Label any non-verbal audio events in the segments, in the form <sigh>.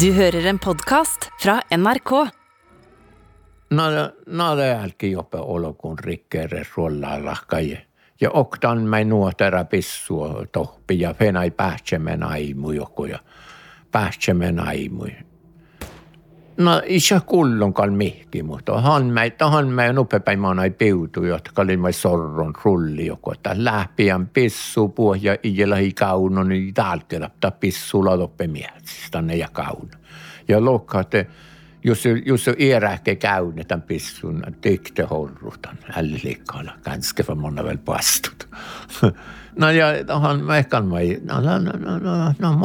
Du hører en podkast fra NRK. Nada, nada jälki jopa olokun rikkeere ruollalla ja, ja oktan mai nuotera pissua tohpi ja fenai päätsemme naimu joku ja päätsemme naimu. No isä kullonkaan mihki, mutta han mä, tahan mä nupepäin mä näin piutu, jotka oli mai sorron rulli joku, että lähpiän pissu pohja ijellä hi kauno, niin täältä ta pissu ladoppe miehtsistä ne ja kauno. Ja lokkaatte, jos, jos iärähke käyne tämän pissun, tykte horrutan, ällilikkaalla, ganske för monna väl pastut. <laughs> no ja tahan mä ehkä mai, no, no, no, no, no, no,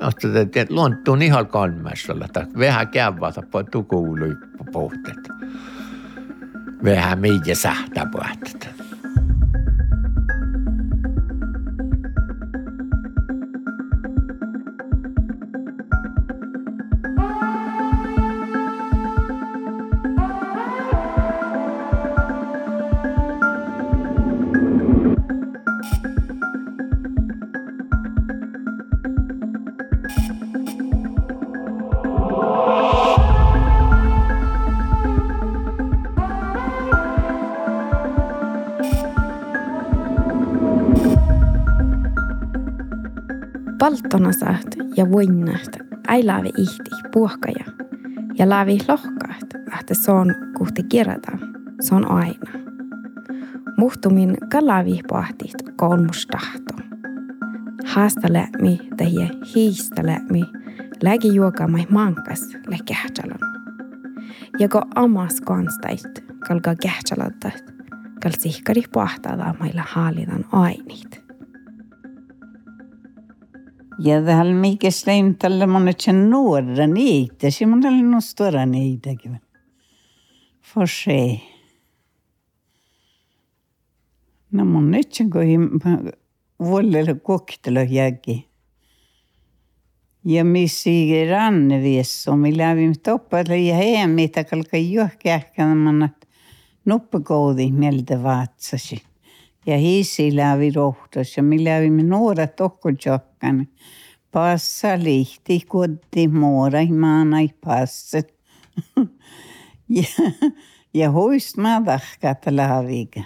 Asta että luontuun ihan kanmessalla, että vähän käyvata po tukuului pohtet. Vähän mikä sähtää sanasääht ja voinnaht äilävi ihti puhkaja ja lävi lohkaat, ähtä soon kuhti kirjata, soon aina. Muhtumin kalavi pohtit kolmus tahto. Haastalemi tehiä hiistalemi lägi juokamai mankas le kähtälän. Ja ko amas konstait kalka kähtäläntä, kal sihkari pohtada mailla haalitan ainit. Sleim tällä monet sen nuora niitä, se mun tällä nostora niitäkin. For se. No mun nyt sen kun vuodelle koktelo jäki. Ja missi rannevies on, millä vi toppalla ja heidän mitä kalka johkähkään manat nuppakoudi mieltä vaatsasi. ja Eesi läbi rohtus ja me läbime noored tohku tšokkani. Passa lihti kotti moora maanai passet. <laughs> ja, ja hoist ma tahkata laaviga.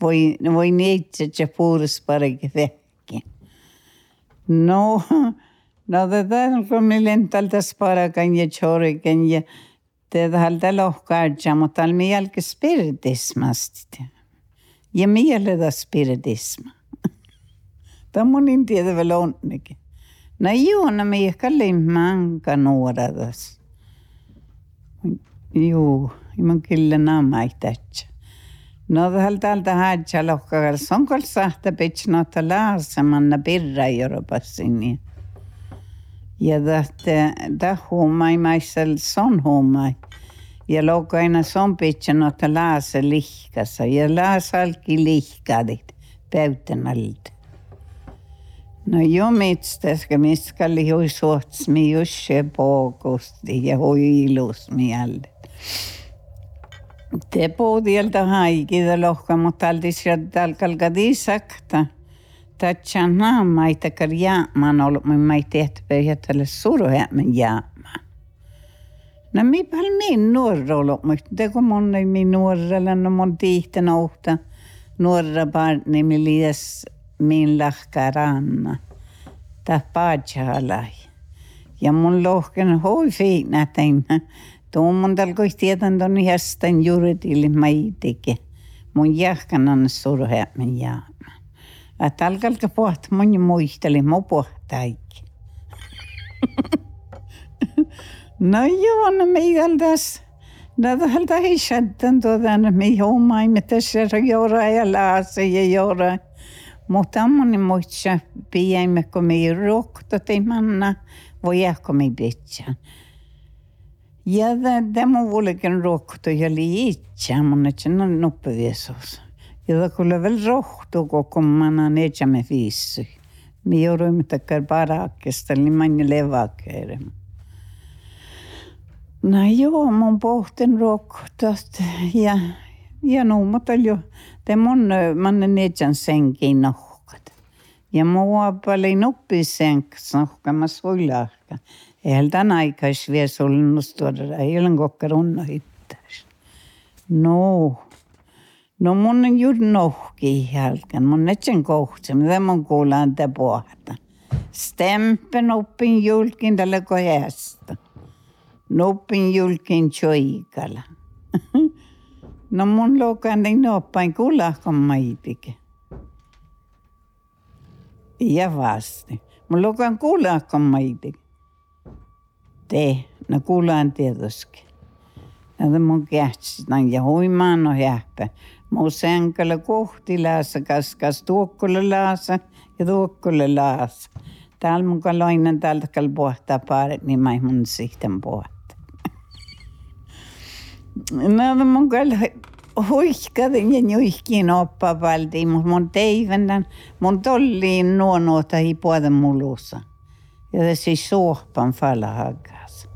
Voi, voi neitse tse puurus paregi vähki. No, no tätä kun me lentaltas parakan ja tjorikan ja tätä halta lohkaa, mutta me jälkeen spirdismasti. gemele da spiridisma. <laughs> Tamon intiede velonniki. Na det miekalin manka nuoradas. Juu, iman kyllä nämä tätä. No tältä alta haja lohkakal sonkol sahta pitsnota laasemanna pirra joropassin. Ja tähtä, tähtä huumai maisel son huumai. Ja loukaina son pitsnota laasa lihkassa ja laasalki lihkadit päytänältä. No jo mitstäska miskalli hui suotsmi jusse pookusti ja hui ilus mieltä. Te puhutilta haikida lohka, mutta aldis jaddal kalkadi sakta. Tatsan naamaita kar jaamaan ollut, mun mai tehty tälle suruhäämän jaamaan. No mi pal min nuorra teko mun ei min nuorra, no mun tiihten ohta nuorra barni, mi lies min lahkaranna. Tää paatsalai. Ja mun lohken hoi fiina teinä. Tuomon talkoi tietän ton jästän juuritille maitike. Mun jahkanan surheamen jaama. Että alkalka pohta mun muisteli mu pohtaikki. Joo, no meidältäs. No tältä ei shaddan tuodan, me homaimme tässä joura ja laase ja joura. Mutta mun muistsa piäimme, kun me roktotin manna, voi jääkö me bitsään. Ja tämä vuolikin rohto ja liitsa, mun et sen on noppeviesous. Ja kyllä vielä rohto koko mana neitsämme viissy. Me jouduimme takkar parakesta, niin mani levakeere. No joo, mun pohtin rohtost ja, ja no, mutta jo, te mun manne neitsän senkin nohkat. Ja mua paljon nuppisenks nohkamas huilahka. Eihän tän aikais vielä ollut tuoda, ei ole kokka runna hittäis. No, no mun on juuri nohki jälkeen. Mun etsen kohtse, mitä mun kuulaan te pohta. Stempen oppin julkin tällä kohdasta. Noppin julkin choikalla. <laughs> no mun lokan niin noppain kuulahkan maitike. Ja vasti. Mun lokan kuulahkan maitike. Te, no kuulaan tietysti. Näitä mun kähtsitän ja huimaan on häppä. Mun sänkällä kohtilaassa kaskas tuokkolle laasa ja tuokkolle laasa. Täällä mun kaloinen täältä kal pohtaa paaret, niin mä mun sitten pohtaa. Mun kal huiskadin ja nyihkin oppa palti, mutta mun teivänän, mun tolliin nuonuota i puolen mulussa. Ja se siis suohpan falla hakas.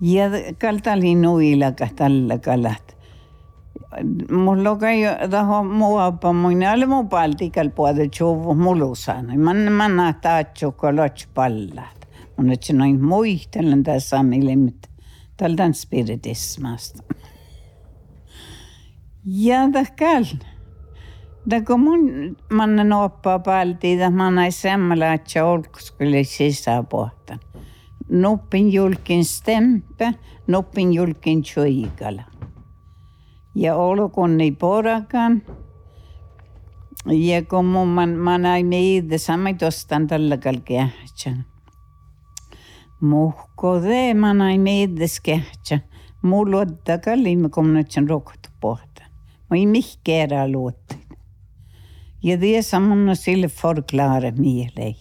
Ja kaltalin nuilaka tällä kalat. Mulla kai taho muapa mun alle mun paltikal puolta chuvu mulusana. Man man nähtää chokolats pallat. Mun et noin muistelen tässä tal dan spiritismast. Ja tahkal. Da kun mun mannen oppaa paltiin, että mä näin semmoilla, että olkus kyllä sisäpuolta. Nuppin julkin stempä, nuppin julkin tjoikalla. Ja olkun ei porakaan. Ja kun mun man, man ei miitä, samoin tuosta tällä kalkeahtsan. Muhko de man ei miide skehtsa. Mulla ottakaa liimme kommunatsen rokotpuhta. Mä ei mihkeera luotti. Ja det som hon skulle förklara mielei.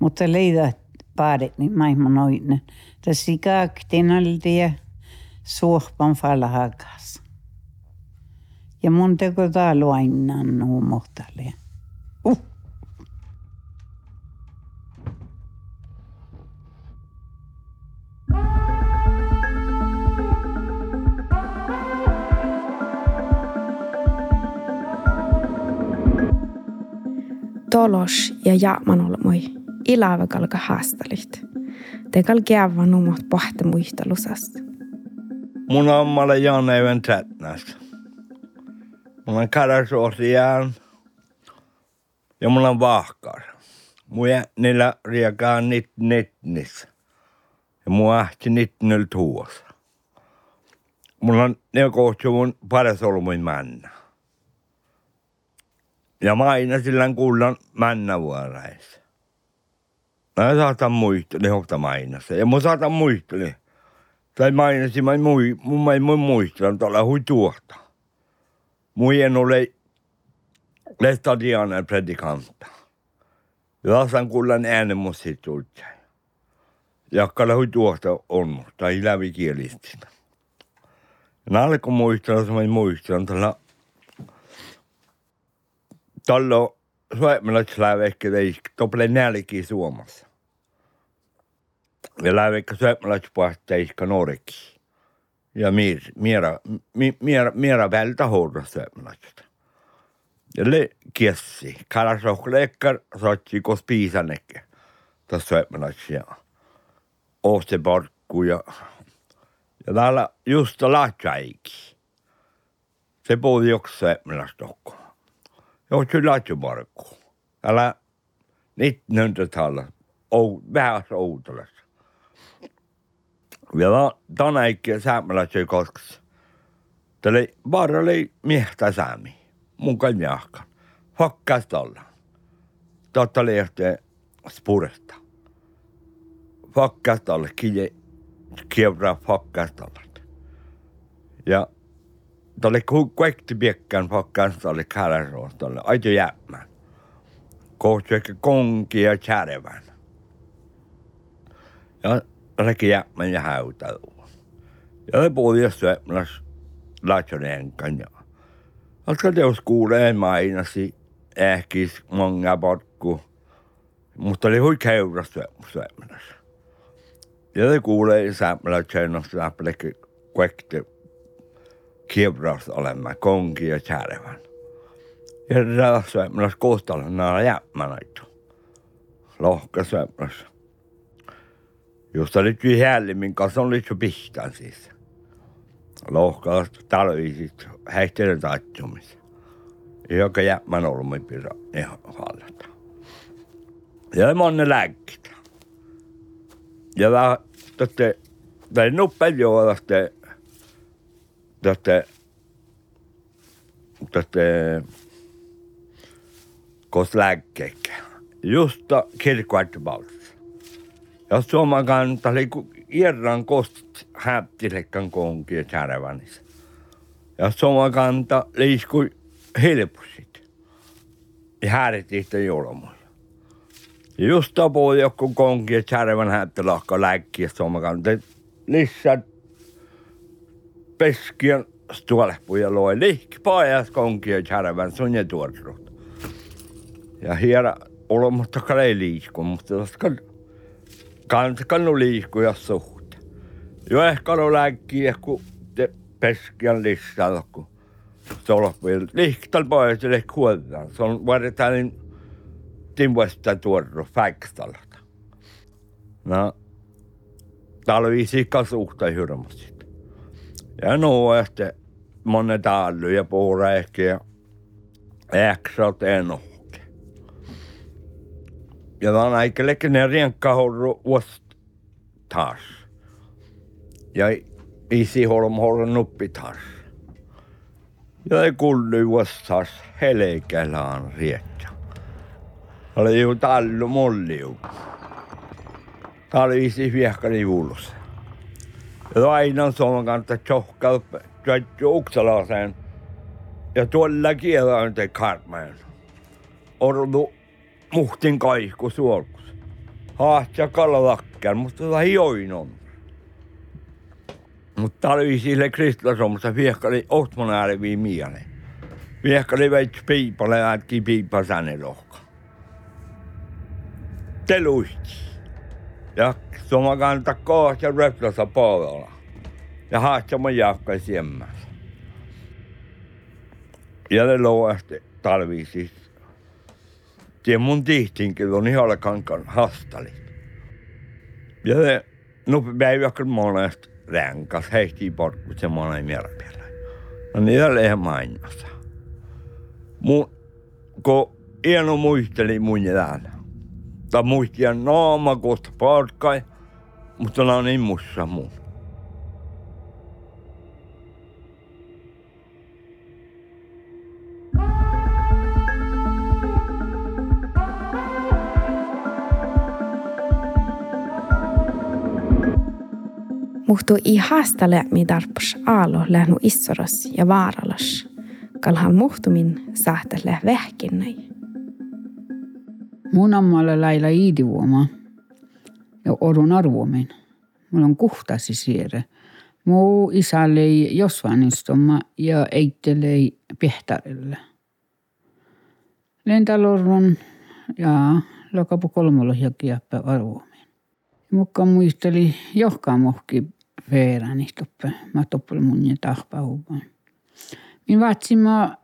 Mutta leida paaret niin maailman oinen. Tässä ikaktiin oli ja suohpan falhakas. Ja mun teko täällä aina nuu mohtalle. Tolos ja jaaman moi. Ilävä kalka haastalit. Te kal kiävä numot pohte muistelusasta. Mun ammalle Jan-Even Trätnäs. Mulla on karasuosiaan ja mulla on vahkar. Mun niillä riekaa nit nitnis. Ja mun ahti nitnil tuossa. Mulla on ne kohti mun parasolmuin männä. Ja mä aina sillä kuullaan männä vuorais. Mä saatan muistella, hokta mainassa. Ja mä saatan muistella. Tai mainasi, mä mui, mun mä mun muistella, tuolla hui tuota. Mun en ole lestadianen predikanta. Ja saan kuullaan äänen mun sit tultsai. Jakkala hui tuota on, tai lävikielistinä. Ja alkoi muistella, mä muistella, tällä Tallo suomalaisläivekki veis tople nälki Suomessa. Ja läivekki suomalaispuhteiska Noreki. Ja mir, miera, mi, miera, miera vältä hoida suomalaisesta. Ja le kiessi. Kalasohlekkar saatsi kos piisanekke. Tässä suomalaisia. Osteparkku ja ja täällä just laatsaiki. Se puhui joku suomalaistokko. Jag skulle lagt Marko. Eller 1900-talet. Och vähän outolas. Ja tänä ikään saamelaisia koskas. Oli bara oli miehtä saami. Mun kai miahkan. Fakkas olla. Totta oli ehteen spuresta. Fakkas olla. Kije kievraa fakkas olla. Ja Tuolle kuekti piekkään pakkaan tuolle kärroon tuolle aito jäämään. Ehkä konki ja kärvän. Ja reki jäämään ja häytäu. Ja jossain myös laitsoneen kanssa. Alkaa teos kuulee mainasi ehkis monga potku. Mutta oli hui keuras syömässä. Ja ne kuulee säämällä tjennasta läpi kuekti kiebras olemme konki ja kärvän. Ja rääsyämmäläs kohtalla nää jämmänäitä. Lohkasyämmäläs. Just oli kyllä häällimmin kanssa on liitty pihtään siis. Lohkaas talvisit häihtelen taittumissa. Joka jämmän olmi pidä ihan hallata. Ja monen lääkit. Ja vähän tätte, tai nuppel joo tätte, tätte, tätte, kos lääkkeekkä. Justa kirkkoartipalvassa. Ja Suomen kanta oli irran kost häptilekkan konki ja kärvänissä. Ja Suomen kanta liiskui helposit. Ja häärettiin sitä joulumuja. Ja just tapoi joku konki ja kärvän häptilakka läkki ja Suomen kanta lisää peskien stuolehpuja loi lihki pajas konki ja kärvän sun ja tuotrut. Ja hiera olematta ei liisku, mutta koska kannu liikkuja suhte. Jo ehkä on lääkkiä, kun te peskiän listalla, kun solpuja. Lihtal pois ja kuoletaan. Se on vartaan timpuesta tuodu fäkstalta. No, talvisi kasuhta hyrmäsit. Ja no, että monen tallu ja puhura ehkä ja äksot enoh ja dan eigenlijk ne rienkahorru vast taas. Ja isi holm holm nuppi taas. Ja ei kulli vast taas riettä. Oli ju tallu molliu. Tää oli isi viehkani juulussa. Ja aina Suomen kanssa tjohkaa uksalaseen. Ja tuolla kielä on te kartmajan. Ordu muhtin kaiku suolkus. Hahtja kalalakkään, mutta tota joinon. Mutta oli sille kristilasomassa viehkali ohtmon ääreviin miele. Viehkali veits piipalle ätki piipa säne lohka. Te luisti. Ja soma kanta kohta röplössä puolella. Ja hahtja mun jakkai siemmässä. Ja ne louasti talvi siis Tien mun tihtinkin on ihan kankan hastali. Ja se nupi päiväkön monesta ränkas heihtii porkkut se monen mielipäällä. No niitä lehän mainiossa. Mun, kun ieno muisteli mun elämä. Tai muistia naama kohta porkkai, mutta on niin mussa mun. Muhtu i haastale mi darpus aalo lähnu issoros ja vaaralas. Kalhan muhtumin sahtele vähkinnäi. Mun ammalla lailla iidivuoma ja orun arvomin. Mulla on kuhtasi siere. Mu isallei josvanistoma ja eittelei pehtarille. Lentalorron ja lokapu kolmolla jakiappä arvomin. Mukka muisteli johkaa mohki veerani toppe. Mä toppel mun ja tahpaupan. Min vaatsima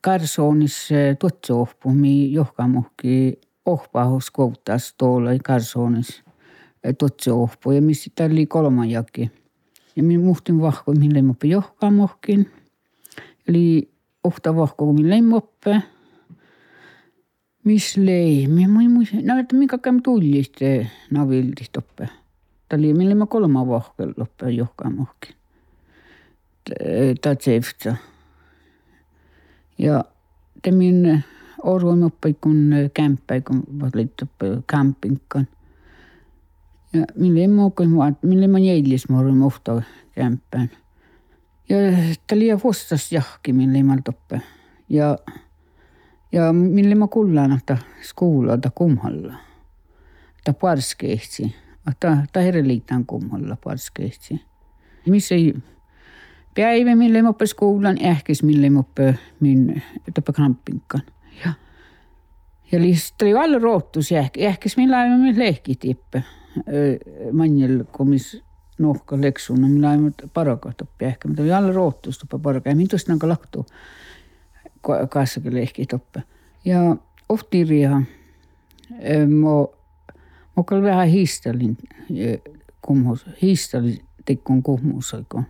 karsoonis tuotsohpu, mi johkaa mohki ohpahus kouttas tuolla karsoonis tuotsohpu. Ja missä oli kolman jaki. Ja min muhtin vahko, mille moppe johkaa mohkin. Eli ohta vahko, mille moppe. Miss lei, mi mui mui, no että minkä käm tulliste navilti toppe. Tali mille mä kolma vahkel loppe johkaa mohki. Tatseifta. Ja te min orvoin oppi kun kämppä, kun valittu campingkan. Ja mille mä mille mä jäilis mä orvoin ofta kämppään. Ja tali ja fostas jahki mille mä toppe. Ja ja mille mä kullaan, että skuulata kumhalla. Että parskehtsi. Että ta hereliitan kumhalla parskehtsi. Missä ei päivä, mille mä oppe skuulan, ehkäs mille mä oppe min tapa krampinkan. Ja lisäksi oli alla roottus ehkä, ehkäs millä aivan me lehkitippe. Manjel komis nohka leksuna, millä aivan parakat oppe ehkä. Mutta oli alla roottus tapa parakat. Ja minä tuosta laktu kanssa lehki toppe. Ja ohtiriha, mä Mä kyllä vähän hiistelin kumhus, hiistelin tikkun kumhusoiko.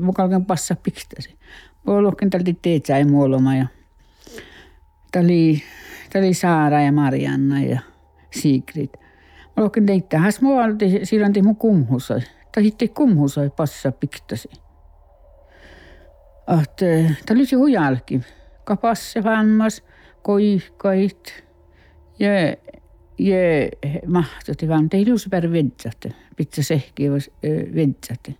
Mä kalkan passa piktasi. Mä lohken tälti teetsä ei muoloma ja tali, tali Saara ja Marianna ja Sigrid. Mä lohken teittää, has mä olti silloin mun kumhusoi. Tai hitti kumhusoi passa piktasi. Att, tää lysi hujalki. Kapasse vanmas, koihkait ja je mahtoti vaan, ei luus per vedsätte. Pitää sehkiä vedsätte.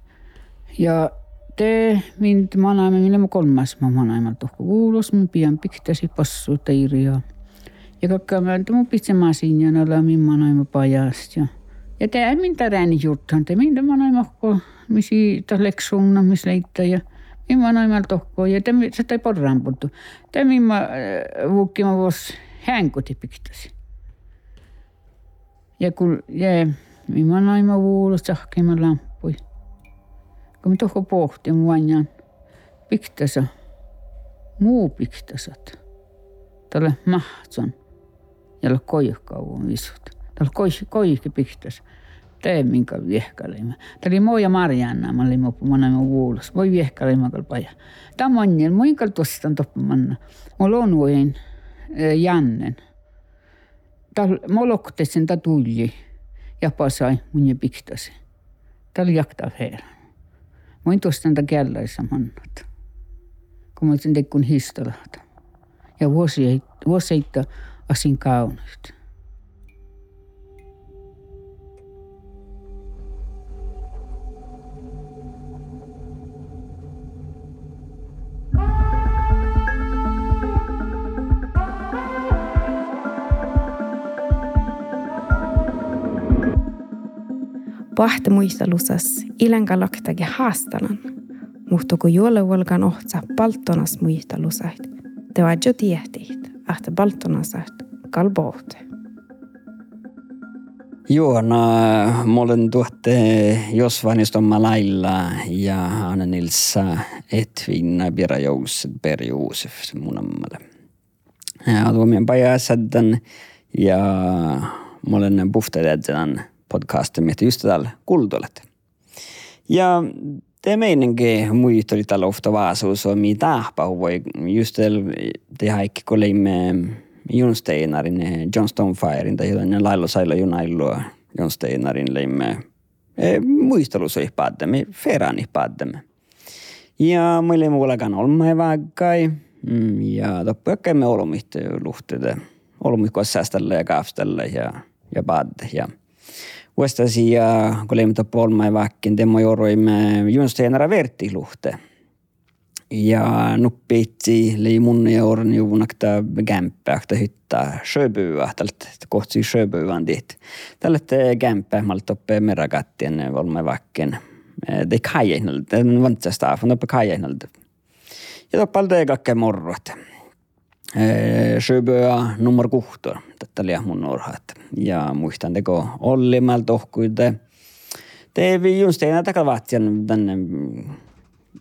Ja te mind manaimme, mille mä kolmas mä manaimme tohko kuulos, mä pian piktasi passu teiria. Ja kakka mä mun pitsemään siinä olla min manaimme pajast. Ja, ja te ei mintä rääni juttan, te mintä manaimme ko, misi ta leksuunna, mis leittä ja min manaimme tohko. Ja te se tai porran puuttu. Te min mä vuokkimme vuos hänkuti piktasi. Ja kun mä näin mä vuolos sähkeimä lampui. Kun mä tohko pohti muanjan piktasa, muu piktasat. Tällä mahtson, jolla koihkauun visut. Tällä koihki piktas. Tee minkä viehkaleima. Tämä oli moi ja Marianna, mä olin moppu, mä vuolos. Voi viehkaleima kalpaja. Tämä on niin, minkä tuosta on toppamanna. Mulla on uuden Jannen moloktesin ta tulli ja pasai mun piktasi. Ta oli jakta feera. Voin tuosta ta källaisa mannat. Kun mä olisin tekkun histolahta. Ja vuosi, vuosi asin kaunista. Pahte muistelusas ilenka laktagi haastalan, mutta kun juolevolkan ohtsa paltonas muistelusait, te jo tiehtit, että paltonasait kalbohte. Joo, no, mä olen tuotte Josvanistomma lailla ja Anna Nilsa Etvin Bira Jousset Per Joosef mun ammalle. Ja tuomien pajasaddan ja mä olen puhtaidädän podcasten miettä just tällä kultuolet. Ja det meininki muistui tällä ofta vaasuus on mitä tahpa voi just tehdä ikki kun leimme Jon Steinarin John Stonefirein tai jotain lailla sailla junailua Jon Steinarin leimme e, muistelus ihpaaddemme, feraan ihpaaddemme. Ja meille muullakaan olemme vaikkai mm, ja toppuakkaimme olumit luhteet olumit sääställä ja kaavstella ja, ja paadde ja Vuostasi ja kolmta polma väkkin demo joroimme junsteenara vertiluhte. Ja nuppiitsi lei mun ja oran juunakta kämppääktä hyttää sjöbyä, tältä kohti sjöbyän dit. Tällä kämppää malta oppe merakattien volma väkken. Det kajainalta, vantsa staffan oppe kajainalta. Ja toppalta kakke morrot. Sjöböä nummer kuhtor, tätä oli mun orhat. Ja muistan teko Olli mal tohkuide. Teevi just ei näitä kavatjan tänne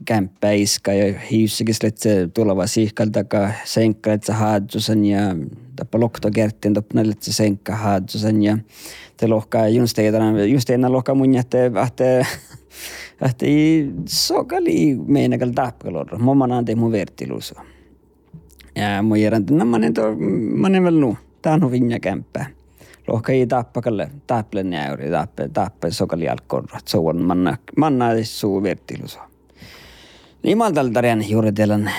kämppäiska ja hiussakin se tuleva siihkaltaka senkkalet haadjusen ja tappa lokto kertin topnalet se senkka haadjusen ja te lohkaa just ei just ei lohkaa mun jätte ahte ahte sokali meinakal tappkalor. Momma nante mun vertiluusua. mujer andna man ändå, man är väl nu, tää on vinja kämpää. Lohka ei tappa kalle, tapple näyri, tappe, tappe sokali alkorrat, so on manna, manna suu vertiluso. Imal taltarjan juuri teidän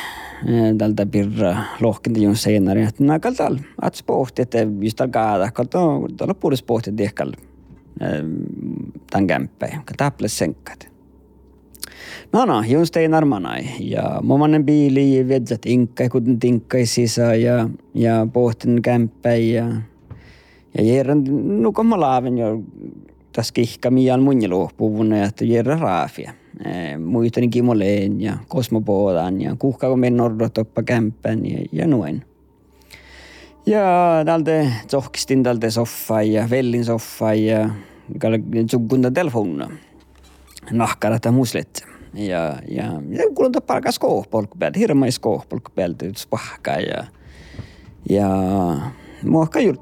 tältä pirra lohkinta jun senare, että nää kaltal, att spohti, että just tal kaada, kaltal, tuolla puolesta spohti, että ehkä tämän kämppä, kaltal tapple senkkaat. No no, just Steinar Manai. Ja momanen biili vedzät inkkai, kuten tinkkaisisa ja, ja pohtin kämppäin ja, ja järän nukomma laaven jo tässä kihka mian munjeluhpuvun ja että järä raafia. Muistani Kimoleen ja Kosmopoodan ja kuhkaako men nordotoppa kämppän ja, ja noin. Ja täältä tsohkistin täältä soffaa ja vellin soffaa ja sukunta telefonina. Nahkarata muslet. Ja, ja, ja päältä, hirveän skohpolku päältä, yhdessä pahkaa. Ja, ja muokka juuri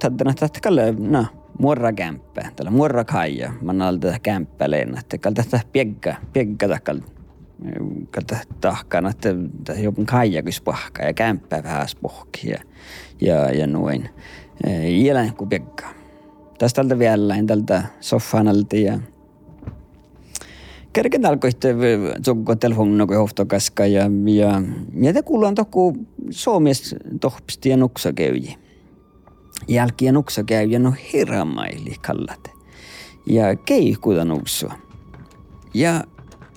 että kalle, no, muorra kämppä, tällä muorra kaija, mä nalta tätä kämppä leena, että kalle tätä piekka, piekka takal, kalta tahkana, että joku kaija kys pahkaa ja kämppä vähän pohki ja, ja, ja noin. Ielän kuin piekka. Tästä tältä vielä tältä soffanalta ja kerken alkoi tsukko telefonin kuin hoftokaska ja, ja, te kuullaan toku suomes tohpisti ja nuksa käyji. Jälkiä nuksa käyji no hiramaili kallat. Ja keihkuta nuksua. Ja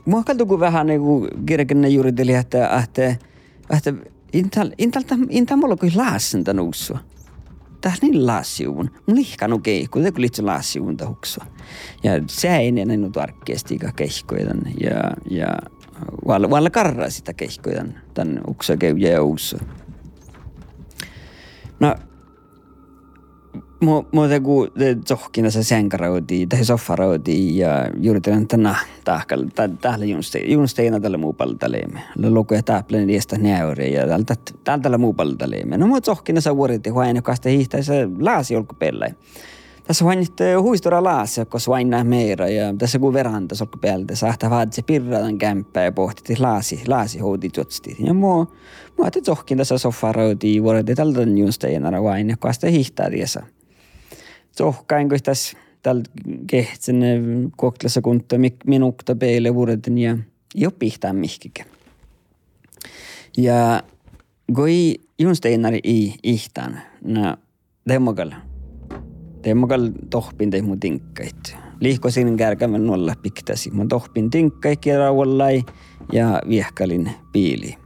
mua kaltuku vähän niin kuin kirkenne juuriteli, että, että, että intal, intalta, intal mulla kuin laasenta nuksua taas niin laasiuvun. Mun lihkanu keikku, te kulitse laasiuvun tahuksua. Ja se ei ennen nyt arkkeesti keikkoidan ja, ja valla, valla karraa sitä keikkoidan tän uksa keuja ja uussa. No, Muuta kuin zohkina se sänkarauti tai soffarauti ja juuri tämän tänä tahkalla, täällä junsteina tällä muu paltaleemme. Lukuja täpläni niistä näyriä ja tällä muu paltaleemme. No mutta zohkina se vuoritti huain, joka sitten hiihtäisi laasi olkupelläin. Tässä on huistora laasi, kun näe meira ja tässä kun verran tässä olkupäältä saattaa vaadita se pirratan kämppää ja pohti laasi, laasi hoiti jutsti. Ja muu, muu että zohkin tässä soffarauti vuoritti tältä junsteina sitten hiihtää tiesä sohkaingoistas tal kehtsen kuoklassa kunto minukta peile vuoden ja jopihtaa mihkikä. Ja kui juunsteinari ei ihtaan, no demokal, demokal tohpin teimu tinkkait. Liihkosin kärkämän nolla piktasi, mun tohpin tinkkaik ja rauallai ja viehkalin piiliin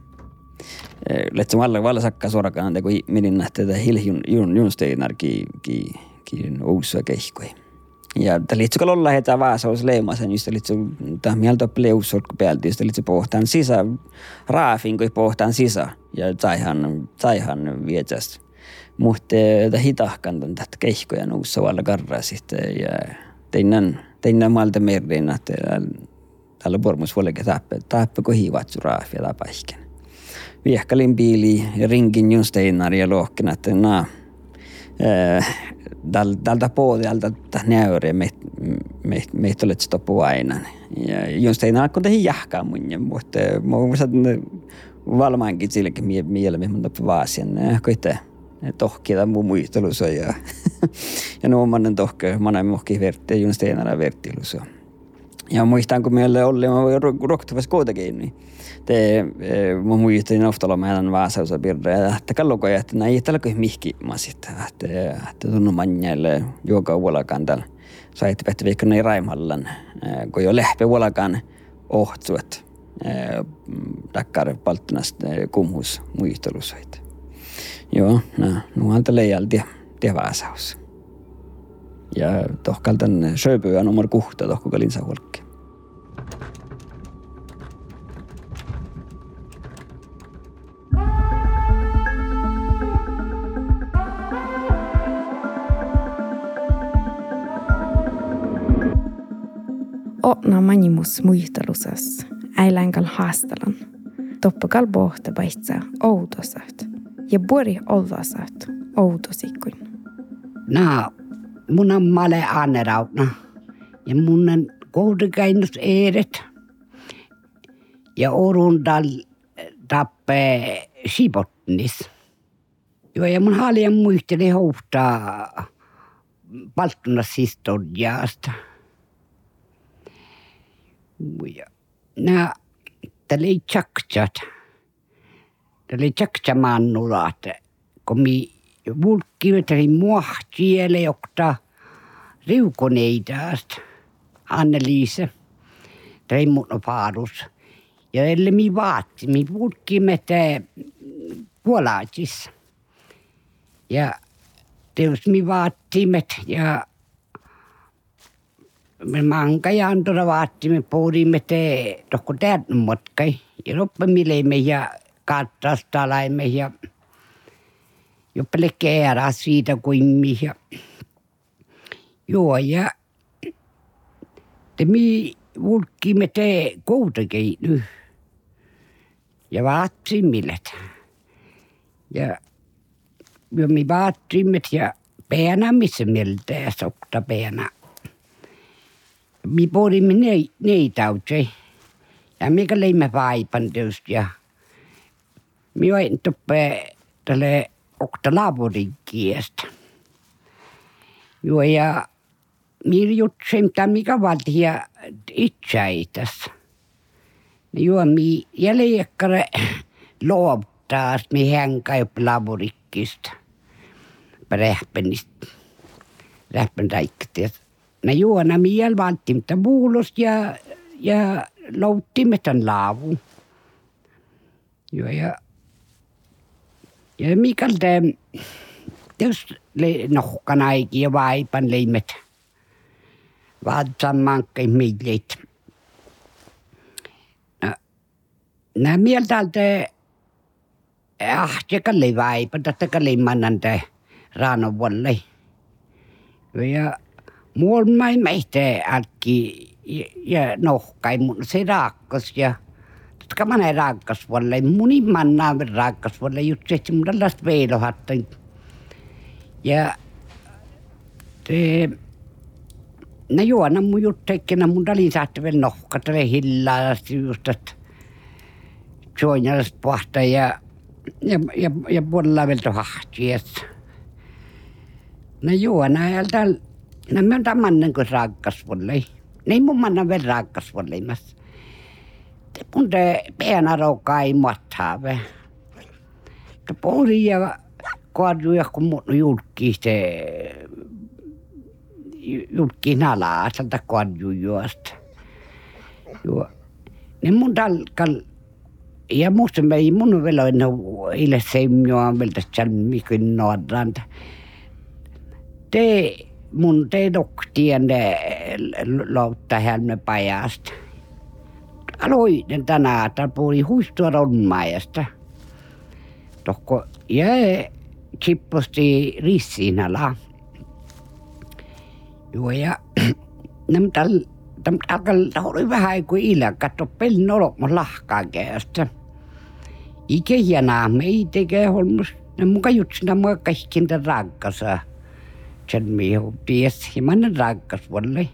lähtsime alla vallasakka soraga nende kui milline teda hiljun juun juunsteinargi ki kiin uusia kehkoja. Ja tällä itse olla heitä vaasaus leimasen, just tällä itse tämä mieltä pleusot päältä, just tällä itse pohtaan sisä, raafin kun pohtaan sisä, ja saihan, saihan vietästä. Mutta hitahkan tätä kehkoja noussa valla karraa sitten, ja teinnän, teinnän maalta merrin, että täällä pormus voikin tappe, tappe kun hiivatsu raafia tai paikken. Viehkalin piili ja rinkin junsteinar ja lohkina, että tältä puolelta näyriä me, me, me tulee stoppu aina. Ja just ei kun tehdä jahkaa mun, mutta mun valmaankin silläkin mielemme mun toppu vaasian. Koite tohkia mun muistelussa ja, <laughs> ja no mannen tohke, mannen muhki vertti, ei enää verttilussa. Ja muistan, kun meillä oli, mä roktavassa kuitenkin, niin te mun muistin oftalla meidän vaasausa pirre, että kalloko että näin tällä kuin mihki masit, että että tunnu manjalle joka vuolakan tällä. Sait pehti viikko näin raimallan, kun jo lähpe vuolakan ohtsuet takkar palttunasta kumhus muistelusoit. Joo, no, nuolta leijalti ja vaasaus. Ja tohkaltan söpyä nummer kuhta tohkukalin saulkki. Otna manimus muistelusas, äilänkal haastalan. Toppakal pohta paitsa outosat ja puori ollasat outosikkuin. No, mun on male annerautna ja mun on kohdikainus eeret ja orundal tappe sipotnis. Joo, ja mun haljan muisteli houftaa palttunas historiasta muja. Nää, ei tjaktjat. Tällä ei tjaktjamaan nulat. Kun mi vulkkiveteri muahtiele, jokta riukoneidast. Anneliise. Tämä mun faarus. Ja elle mi vaatti, mi vulkkimme puolaatis. Ja teos mi vaattimet ja me manka ja antora vaatti me pohdimme te tohko täät motkai. Ja loppa milemme ja kattastalaimme ja joppele keera siitä kuin ja joo ja te mi vulkkimme te koutakei nyt. Ja vaatsimillet. Ja ja mi vaatsimmet ja peana missä mieltä ja sokta peana. Mi porimme ne, neitautse. Ja mikä leimme vaipan tietysti ja mi vain toppe tälle okta kiestä. Joo ja mirjutsem mikä valtia itsäitäs. Joo mi jäljekkare <clears throat> luovuttaa mi hänkä laborikkista. Rähpenistä. Rähpen räikkätiet. Ne juona mi jäl valtimta buulos ja ja louttimet on laavu. Joo ja ja mikäl te jos le nohkanaikin ja vaipan leimet vaatsamankai millit. No, nää mieltältä ahtiakalle vaipa, tattakalle mannante raanovuolle. Ja muolmai meitä alki ja nohkai mun se raakkas ja Tatka mä raakkas vuolle. Muni mannaa raakkas vuolle just se, että mun tällaista veilohatta. Ja te No juona mun jutteikkinä mun talin saatte vielä nohkata ja hillaa just, että suonjalaiset pohta ja, ja, ja, ja puolella vielä hahtiet. No juona ja täällä, no oon tämän kuin raakkas vuolle. Ne mun manna vielä raakkas vuolle. Mun te peänä roukaa ei muottaave. Te pohdi ja korjuja kun mun julkiste julkin alaa sieltä korjujuosta. Joo. Ne mun talkal ja musta me ei mun vielä en ile seimjoa vielä tässä mikin nuodrant. Te mun te doktien de loutta helme pajasta. Aloin tänään, että puhui huistua ronmaajasta. Tohko jäi kipposti rissiin alaa. Joo, ja <clears throat> nämä alkal oli vähän kuin illä, katso pelin olokmo lahkaa kästä. Ike hienaa, me ei tekee holmus. Ne muka jutsina mua kaikkiin tämän rakkasa. Sen mihu ties, ja mä ne rakkas volle.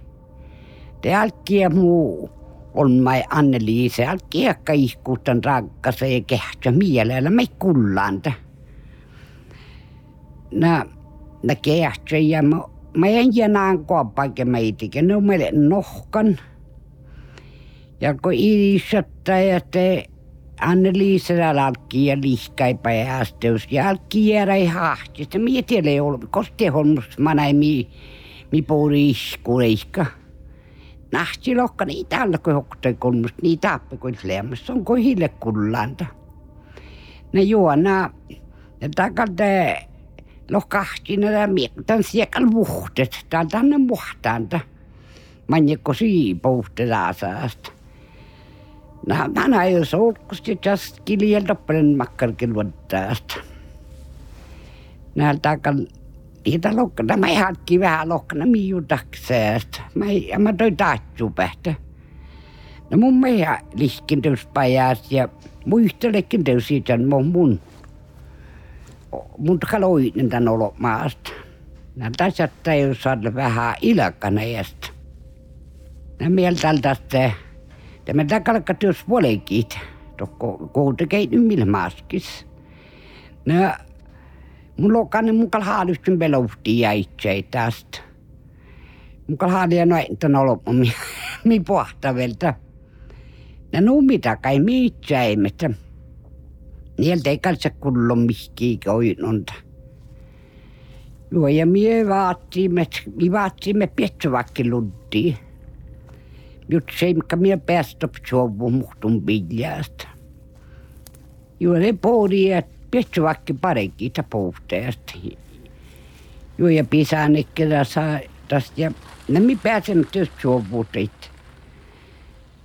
Te alkia muu on mai Anne-Liise, alkia kaikkuutan rakkasa ja kehtsä mielellä me kullanta. Nä, nä kehtsä ja mä mä en jänään kuoppaike meitikin, ne on meille nohkan. Ja kun iisatta ja te Anne-Liisa alkki ja lihkai päästeys ja alkki jäädä ei hahti. Sitten mie tiedä ei ollut, koste holmus mä näin mi, mi puuri iskureikka. Nahti lohka niitä alkoi hokte kolmus, niitä appi kuin leemassa, on kuin hille kullanta. Ne juona, ja takalta lohkahtina ja miektan siekal vuhtet. Tää on tänne muhtaanta. Manjekko siipuhte taasasta. Nää mä näin solkusti tästä kiljel doppelen makkarkin luottaasta. Nää takal Niitä lokkana, mä hakki vähän lokkana miutakseesta. Mä, mä toi taatsu pähtä. No mun meidän lihkin ja muistelekin siitä mun mun mutta kaloinen tän olo maasta. Nämä tässä ei saada vähän ilkaneesta. Nämä mieltä tästä, tämä takalka työs volekit, tokko kuitenkin ymmillä maskis. Nämä mun lokainen mukal haalystyn pelouhti ja itse tästä. Mukal haalia noin tän olo mi, <laughs> mi pohtavelta. Ja no mitä kai mi itse ei, Niiltä ei kanssa kullo mihkiin koinonta. Joo, ja mie vaatimme, mi vaatimme pietsävakki ludtiin. Jut se, mikä mie päästä suovu muhtun. Joo, ne poodi, että pietsävakki parekin puhteesta. Joo, ja pisaanekkellä saa tästä, ja ne mi pääsen työstä suovuutit.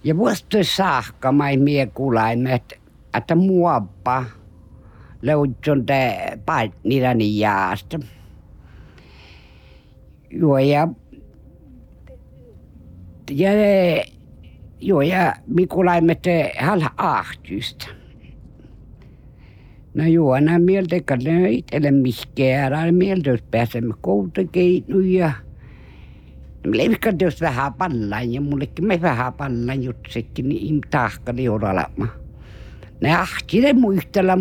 Ja vuostoissa saakka, mai mie kuulaimet, että muoppa löytyn te paitnirani jaasta. Joo, ja, ja joo, ja Mikulaimet hal ahtystä. No joo, nämä mieltä, että ne itselle mihkeärään mieltä, jos pääsemme koutakeinu ja Leivkä jos vähän pallaan ja mullekin me vähän pallaan jutsekin, niin tahkali oralama. Ne ahtile muistella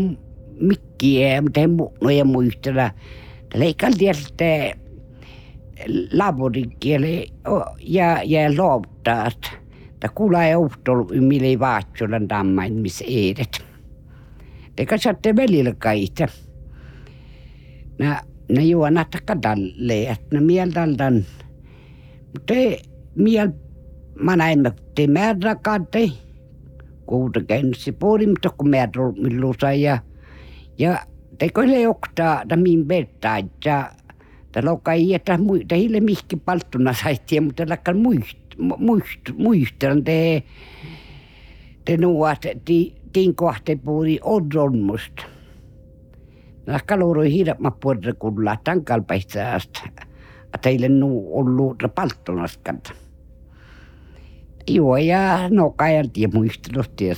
mikkiä, mutta ei muutnoja muistella. Leikaltiin sitten laborikieli ja, ja looptaat. Ta kuulee johtol mille vaatsulan tammain, missä edet. Te katsotte välillä kaita. Nä, nä juona takadalle, että nä mieltältän. Mutta miel, mä näin, te määrä kate. Kuuta käynnissä puoli, mutta kun määrä millusa ja, ja te kyllä joktaa, että min bettaa, että Taloka ei jätä muita, hille mihki palttuna saittiin, mutta lakkan muist, muist, muistan te, te nuot, ti, tin kohte puuri odronmust. Lakka luurui hiidapma puolta kulla tankalpaista teille nuu ollut palttunaskat. Joo, ja no kajaltiin muistelusti ja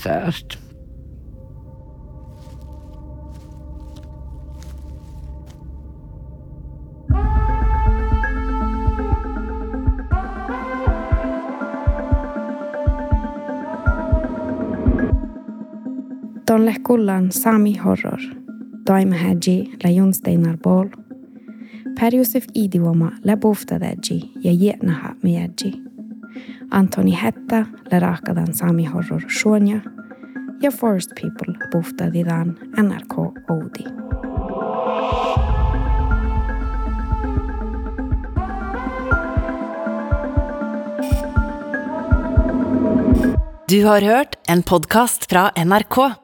saasta. Tonle Sami Horror, Daima Haji la Jonsteinar Bol. Per Josef Idioma la Boftadäji ja Jetnaha Miyaji. Antoni Hetta la Rakadan Sami Horror Shonja ja Forest People Boftadidan NRK Odi. Du har hört en podcast från NRK.